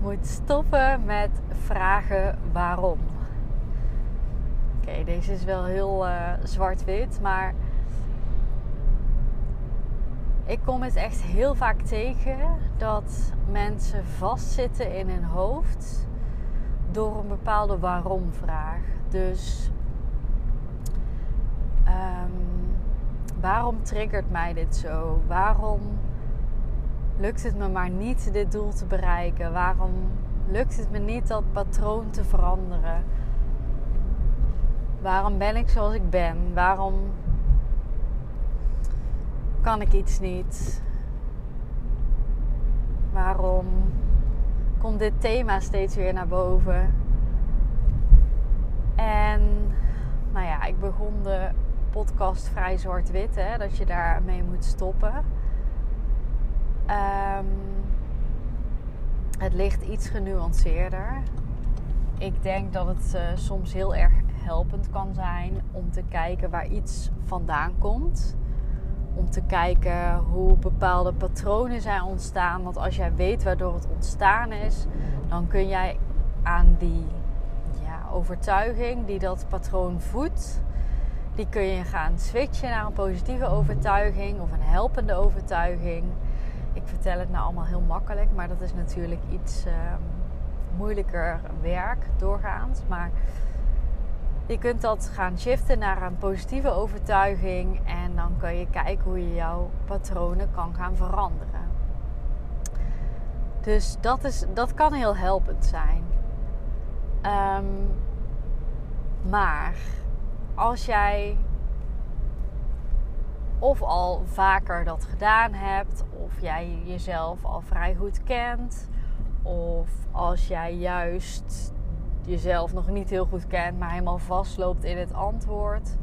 moet stoppen met vragen waarom. Oké, deze is wel heel uh, zwart-wit, maar ik kom het echt heel vaak tegen dat mensen vastzitten in hun hoofd door een bepaalde waarom-vraag. Dus um, waarom triggert mij dit zo? Waarom lukt het me maar niet dit doel te bereiken? Waarom lukt het me niet dat patroon te veranderen? Waarom ben ik zoals ik ben? Waarom kan ik iets niet? Waarom komt dit thema steeds weer naar boven? En nou ja, ik begon de podcast vrij zwart-wit, hè, dat je daarmee moet stoppen. Um, het ligt iets genuanceerder. Ik denk dat het uh, soms heel erg helpend kan zijn om te kijken waar iets vandaan komt. Om te kijken hoe bepaalde patronen zijn ontstaan. Want als jij weet waardoor het ontstaan is, dan kun jij aan die ja, overtuiging die dat patroon voedt, die kun je gaan switchen naar een positieve overtuiging of een helpende overtuiging ik vertel het nou allemaal heel makkelijk, maar dat is natuurlijk iets uh, moeilijker werk doorgaans. Maar je kunt dat gaan shiften naar een positieve overtuiging en dan kun je kijken hoe je jouw patronen kan gaan veranderen. Dus dat, is, dat kan heel helpend zijn. Um, maar als jij of al vaker dat gedaan hebt, of jij jezelf al vrij goed kent, of als jij juist jezelf nog niet heel goed kent, maar helemaal vastloopt in het antwoord.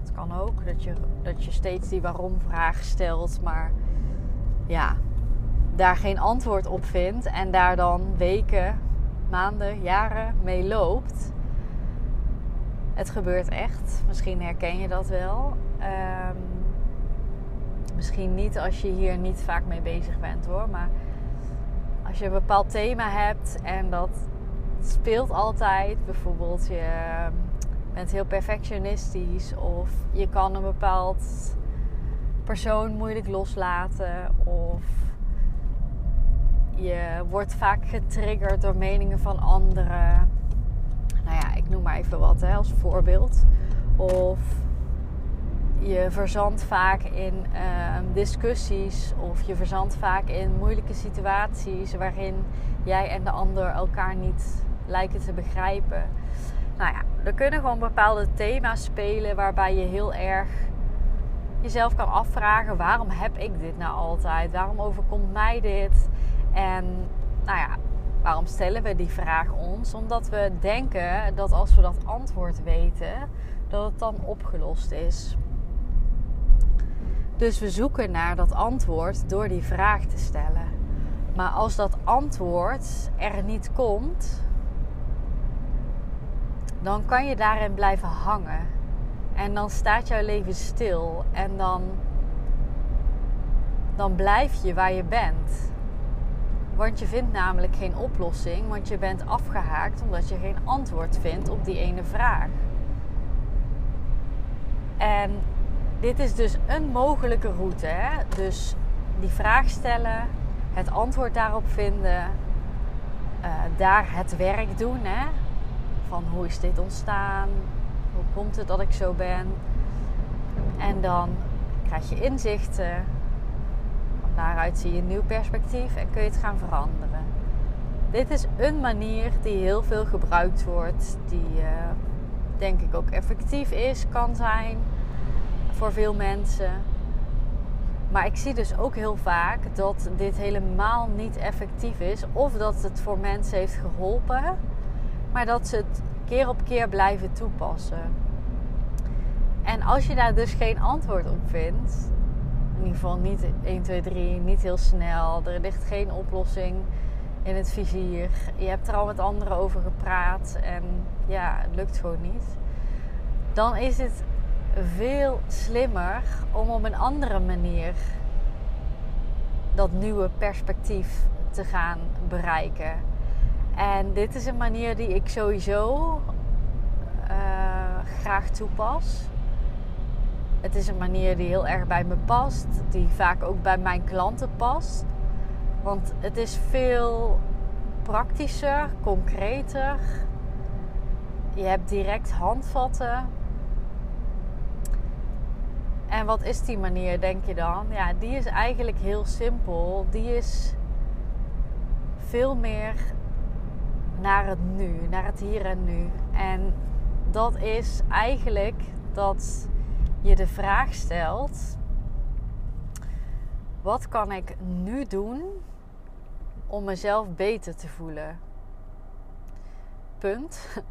Het kan ook dat je, dat je steeds die waarom-vraag stelt, maar ja, daar geen antwoord op vindt en daar dan weken, maanden, jaren mee loopt. Het gebeurt echt. Misschien herken je dat wel. Um, Misschien niet als je hier niet vaak mee bezig bent hoor. Maar als je een bepaald thema hebt en dat speelt altijd. Bijvoorbeeld je bent heel perfectionistisch. Of je kan een bepaald persoon moeilijk loslaten. Of je wordt vaak getriggerd door meningen van anderen. Nou ja, ik noem maar even wat hè, als voorbeeld. Of je verzandt vaak in ehm, discussies of je verzandt vaak in moeilijke situaties waarin jij en de ander elkaar niet lijken te begrijpen. Nou ja, er kunnen gewoon bepaalde thema's spelen waarbij je heel erg jezelf kan afvragen: waarom heb ik dit nou altijd? Waarom overkomt mij dit? En nou ja, waarom stellen we die vraag ons? Omdat we denken dat als we dat antwoord weten, dat het dan opgelost is. Dus we zoeken naar dat antwoord door die vraag te stellen. Maar als dat antwoord er niet komt, dan kan je daarin blijven hangen. En dan staat jouw leven stil. En dan, dan blijf je waar je bent. Want je vindt namelijk geen oplossing, want je bent afgehaakt omdat je geen antwoord vindt op die ene vraag. En dit is dus een mogelijke route. Hè? Dus die vraag stellen, het antwoord daarop vinden, uh, daar het werk doen. Hè? Van hoe is dit ontstaan? Hoe komt het dat ik zo ben? En dan krijg je inzichten. Van daaruit zie je een nieuw perspectief en kun je het gaan veranderen. Dit is een manier die heel veel gebruikt wordt, die uh, denk ik ook effectief is, kan zijn voor veel mensen. Maar ik zie dus ook heel vaak dat dit helemaal niet effectief is. Of dat het voor mensen heeft geholpen. Maar dat ze het keer op keer blijven toepassen. En als je daar dus geen antwoord op vindt. In ieder geval niet 1, 2, 3, niet heel snel. Er ligt geen oplossing in het vizier. Je hebt er al met anderen over gepraat. En ja, het lukt gewoon niet. Dan is het veel slimmer om op een andere manier dat nieuwe perspectief te gaan bereiken. En dit is een manier die ik sowieso uh, graag toepas. Het is een manier die heel erg bij me past, die vaak ook bij mijn klanten past. Want het is veel praktischer, concreter. Je hebt direct handvatten en wat is die manier, denk je dan? Ja, die is eigenlijk heel simpel. Die is veel meer naar het nu, naar het hier en nu. En dat is eigenlijk dat je de vraag stelt: wat kan ik nu doen om mezelf beter te voelen? Punt.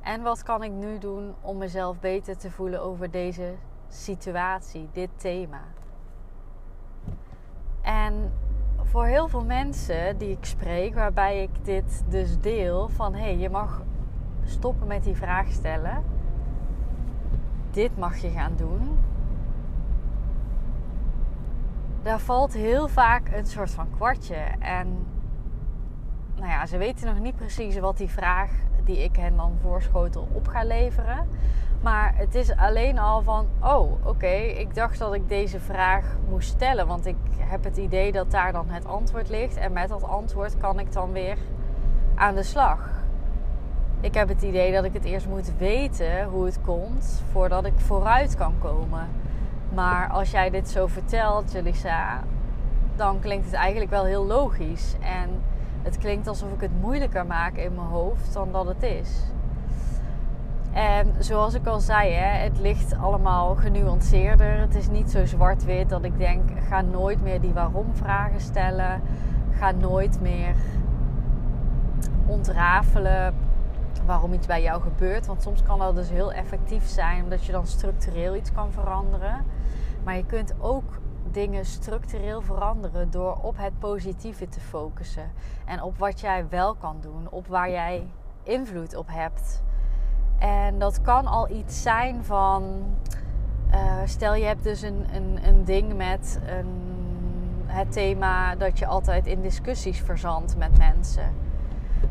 En wat kan ik nu doen om mezelf beter te voelen over deze situatie, dit thema. En voor heel veel mensen die ik spreek, waarbij ik dit dus deel van hé, hey, je mag stoppen met die vraag stellen. Dit mag je gaan doen. Daar valt heel vaak een soort van kwartje. En nou ja, ze weten nog niet precies wat die vraag die ik hen dan voorschotel op ga leveren. Maar het is alleen al van, oh oké, ik dacht dat ik deze vraag moest stellen. Want ik heb het idee dat daar dan het antwoord ligt. En met dat antwoord kan ik dan weer aan de slag. Ik heb het idee dat ik het eerst moet weten hoe het komt voordat ik vooruit kan komen. Maar als jij dit zo vertelt, Jelissa, dan klinkt het eigenlijk wel heel logisch. En het klinkt alsof ik het moeilijker maak in mijn hoofd dan dat het is. En zoals ik al zei, hè, het ligt allemaal genuanceerder. Het is niet zo zwart-wit dat ik denk: ga nooit meer die waarom-vragen stellen. Ga nooit meer ontrafelen waarom iets bij jou gebeurt. Want soms kan dat dus heel effectief zijn, omdat je dan structureel iets kan veranderen. Maar je kunt ook dingen structureel veranderen door op het positieve te focussen. En op wat jij wel kan doen, op waar jij invloed op hebt. En dat kan al iets zijn van. Uh, stel je hebt dus een, een, een ding met een, het thema dat je altijd in discussies verzandt met mensen.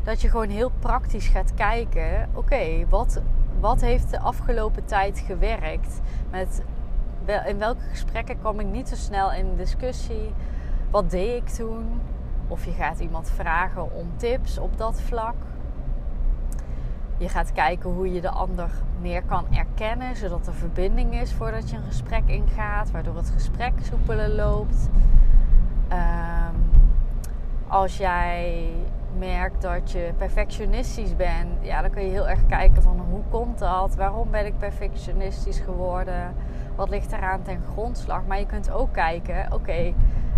Dat je gewoon heel praktisch gaat kijken: oké, wat, wat heeft de afgelopen tijd gewerkt? Met, in welke gesprekken kwam ik niet zo snel in discussie? Wat deed ik toen? Of je gaat iemand vragen om tips op dat vlak. Je gaat kijken hoe je de ander meer kan erkennen, zodat er verbinding is voordat je een gesprek ingaat, waardoor het gesprek soepeler loopt. Ehm, als jij merkt dat je perfectionistisch bent, ja, dan kun je heel erg kijken van hoe komt dat? Waarom ben ik perfectionistisch geworden? Wat ligt eraan ten grondslag? Maar je kunt ook kijken, oké,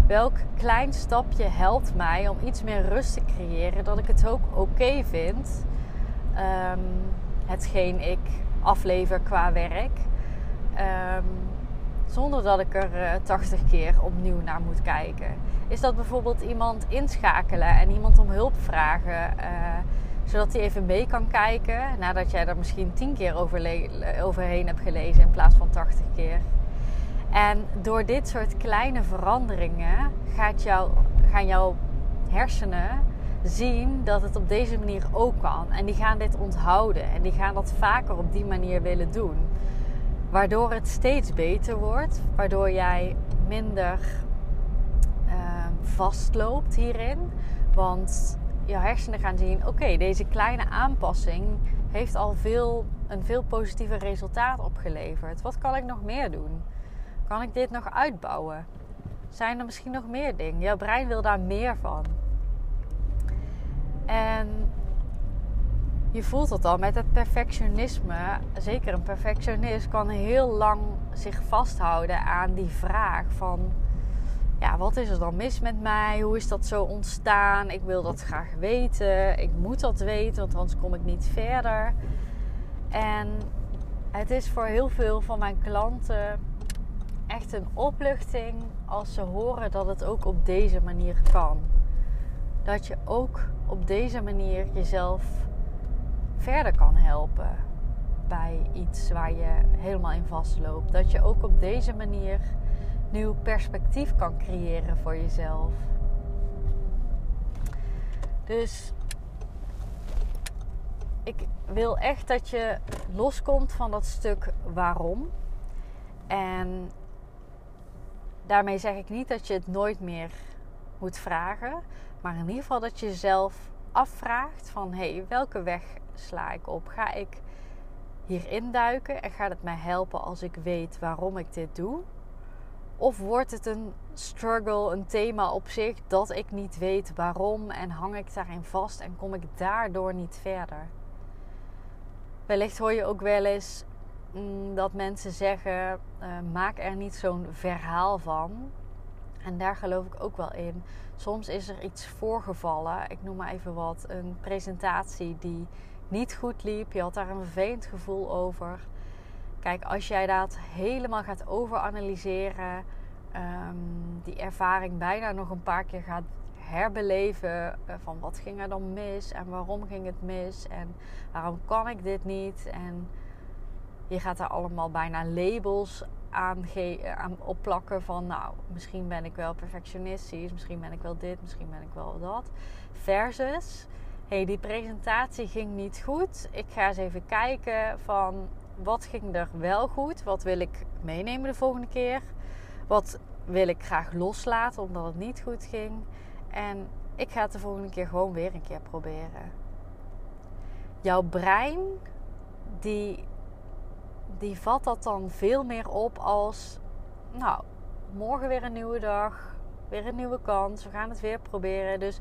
welk klein stapje helpt mij om iets meer rust te creëren, dat ik het ook oké vind um, hetgeen ik aflever qua werk. Ehm, zonder dat ik er uh, eh, 80 keer opnieuw naar moet kijken. Is dat bijvoorbeeld iemand inschakelen en iemand om hulp vragen, uh, zodat hij even mee kan kijken nadat jij er misschien 10 keer overheen hebt gelezen in plaats van 80 keer. En door dit soort kleine veranderingen gaat jou, gaan jouw hersenen zien dat het op deze manier ook kan. En die gaan dit onthouden en die gaan dat vaker op die manier willen doen. Waardoor het steeds beter wordt, waardoor jij minder uh, vastloopt hierin. Want je hersenen gaan zien: oké, deze kleine aanpassing heeft al veel, een veel positiever resultaat opgeleverd. Wat kan ik nog meer doen? Kan ik dit nog uitbouwen? Zijn er misschien nog meer dingen? Jouw brein wil daar meer van. En je voelt het al met het perfectionisme. Zeker een perfectionist kan heel lang zich vasthouden aan die vraag van ja, wat is er dan mis met mij? Hoe is dat zo ontstaan? Ik wil dat graag weten. Ik moet dat weten, want anders kom ik niet verder. En het is voor heel veel van mijn klanten echt een opluchting als ze horen dat het ook op deze manier kan. Dat je ook op deze manier jezelf verder kan helpen bij iets waar je helemaal in vastloopt. Dat je ook op deze manier nieuw perspectief kan creëren voor jezelf. Dus ik wil echt dat je loskomt van dat stuk waarom. En daarmee zeg ik niet dat je het nooit meer moet vragen. Maar in ieder geval dat je jezelf afvraagt van hé, hey, welke weg sla ik op? Ga ik hierin duiken en gaat het mij helpen als ik weet waarom ik dit doe? Of wordt het een struggle, een thema op zich dat ik niet weet waarom en hang ik daarin vast en kom ik daardoor niet verder? Wellicht hoor je ook wel eens mm, dat mensen zeggen: uh, maak er niet zo'n verhaal van. En daar geloof ik ook wel in. Soms is er iets voorgevallen. Ik noem maar even wat. Een presentatie die niet goed liep. Je had daar een vervelend gevoel over. Kijk, als jij dat helemaal gaat overanalyseren, um, die ervaring bijna nog een paar keer gaat herbeleven uh, van wat ging er dan mis en waarom ging het mis en waarom kan ik dit niet? En je gaat daar allemaal bijna labels aan, aan opplakken van nou misschien ben ik wel perfectionistisch, misschien ben ik wel dit, misschien ben ik wel dat. Versus hey die presentatie ging niet goed, ik ga eens even kijken van wat ging er wel goed? Wat wil ik meenemen de volgende keer? Wat wil ik graag loslaten omdat het niet goed ging? En ik ga het de volgende keer gewoon weer een keer proberen. Jouw brein, die, die vat dat dan veel meer op als... Nou, morgen weer een nieuwe dag. Weer een nieuwe kans. We gaan het weer proberen. Dus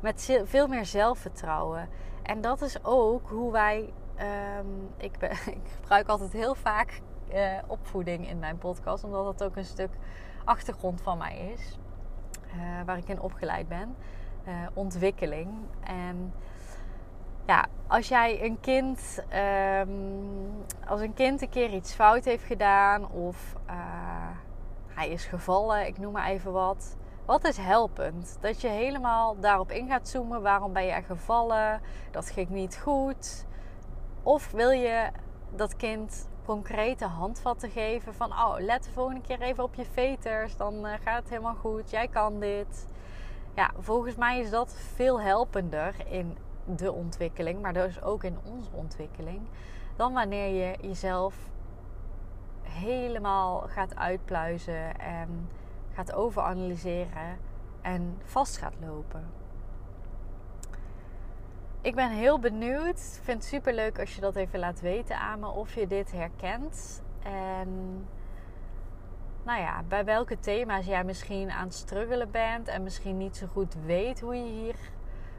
met veel meer zelfvertrouwen. En dat is ook hoe wij Um, ik, ben, ik, gebruik altijd heel vaak uh, opvoeding in mijn podcast, omdat dat ook een stuk achtergrond van mij is, uh, waar ik in opgeleid ben. Uh, ontwikkeling. En ja, als jij een kind, um, als een kind een keer iets fout heeft gedaan of hij is gevallen, ik noem maar even wat. Wat is helpend? Dat je helemaal daarop in gaat zoomen. Waarom ben er gevallen? Dat ging niet goed. Of wil je dat kind concrete handvatten geven van oh, let de volgende keer even op je veters, dan uh, gaat het helemaal goed, jij kan dit. Ja, volgens mij is dat veel helpender in de ontwikkeling, maar dus ook in onze ontwikkeling, dan wanneer je jezelf helemaal gaat uitpluizen en gaat overanalyseren en vast gaat lopen ik ben heel benieuwd. Ik vind het super leuk als je dat even laat weten aan me of je dit herkent. En nou ja, bij welke thema's jij misschien aan het struggelen bent en misschien niet zo goed weet hoe je hier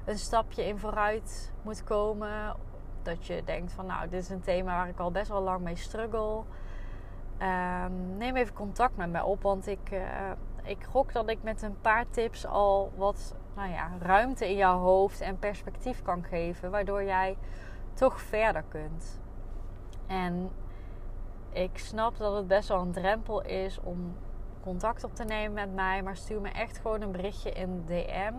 een stapje in vooruit moet komen. Dat je denkt van nou, dit is een thema waar ik al best wel lang mee struggle. Um, neem even contact met mij op, want ik, uh, ik gok dat ik met een paar tips al wat nou ja, ruimte in jouw hoofd en perspectief kan geven, waardoor jij toch verder kunt. En ik snap dat het best wel een drempel is om contact op te nemen met mij, maar stuur me echt gewoon een berichtje in DM.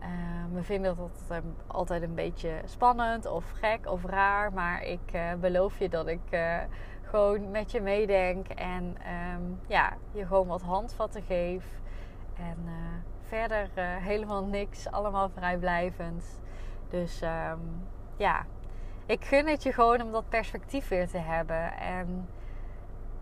Uh, we vinden dat altijd een beetje spannend of gek of raar, maar ik uh, beloof je dat ik uh, gewoon met je meedenk en um, ja, je gewoon wat handvatten geef. En verder uh, helemaal niks. Allemaal vrijblijvend. Dus um, ja, ik gun het je gewoon om dat perspectief weer te hebben. En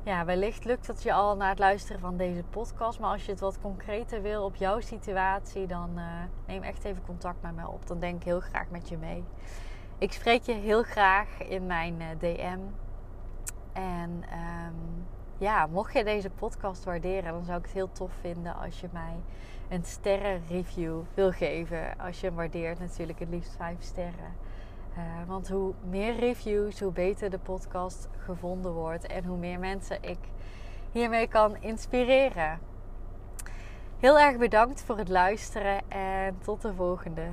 ja, wellicht lukt het je al na het luisteren van deze podcast. Maar als je het wat concreter wil op jouw situatie, dan uh, neem echt even contact met mij op. Dan denk ik heel graag met je mee. Ik spreek je heel graag in mijn uh, DM. En um, ja, mocht je deze podcast waarderen, dan zou ik het heel tof vinden als je mij een sterrenreview wil geven. Als je hem waardeert, natuurlijk het liefst 5 sterren. Uh, want hoe meer reviews, hoe beter de podcast gevonden wordt en hoe meer mensen ik hiermee kan inspireren. Heel erg bedankt voor het luisteren en tot de volgende.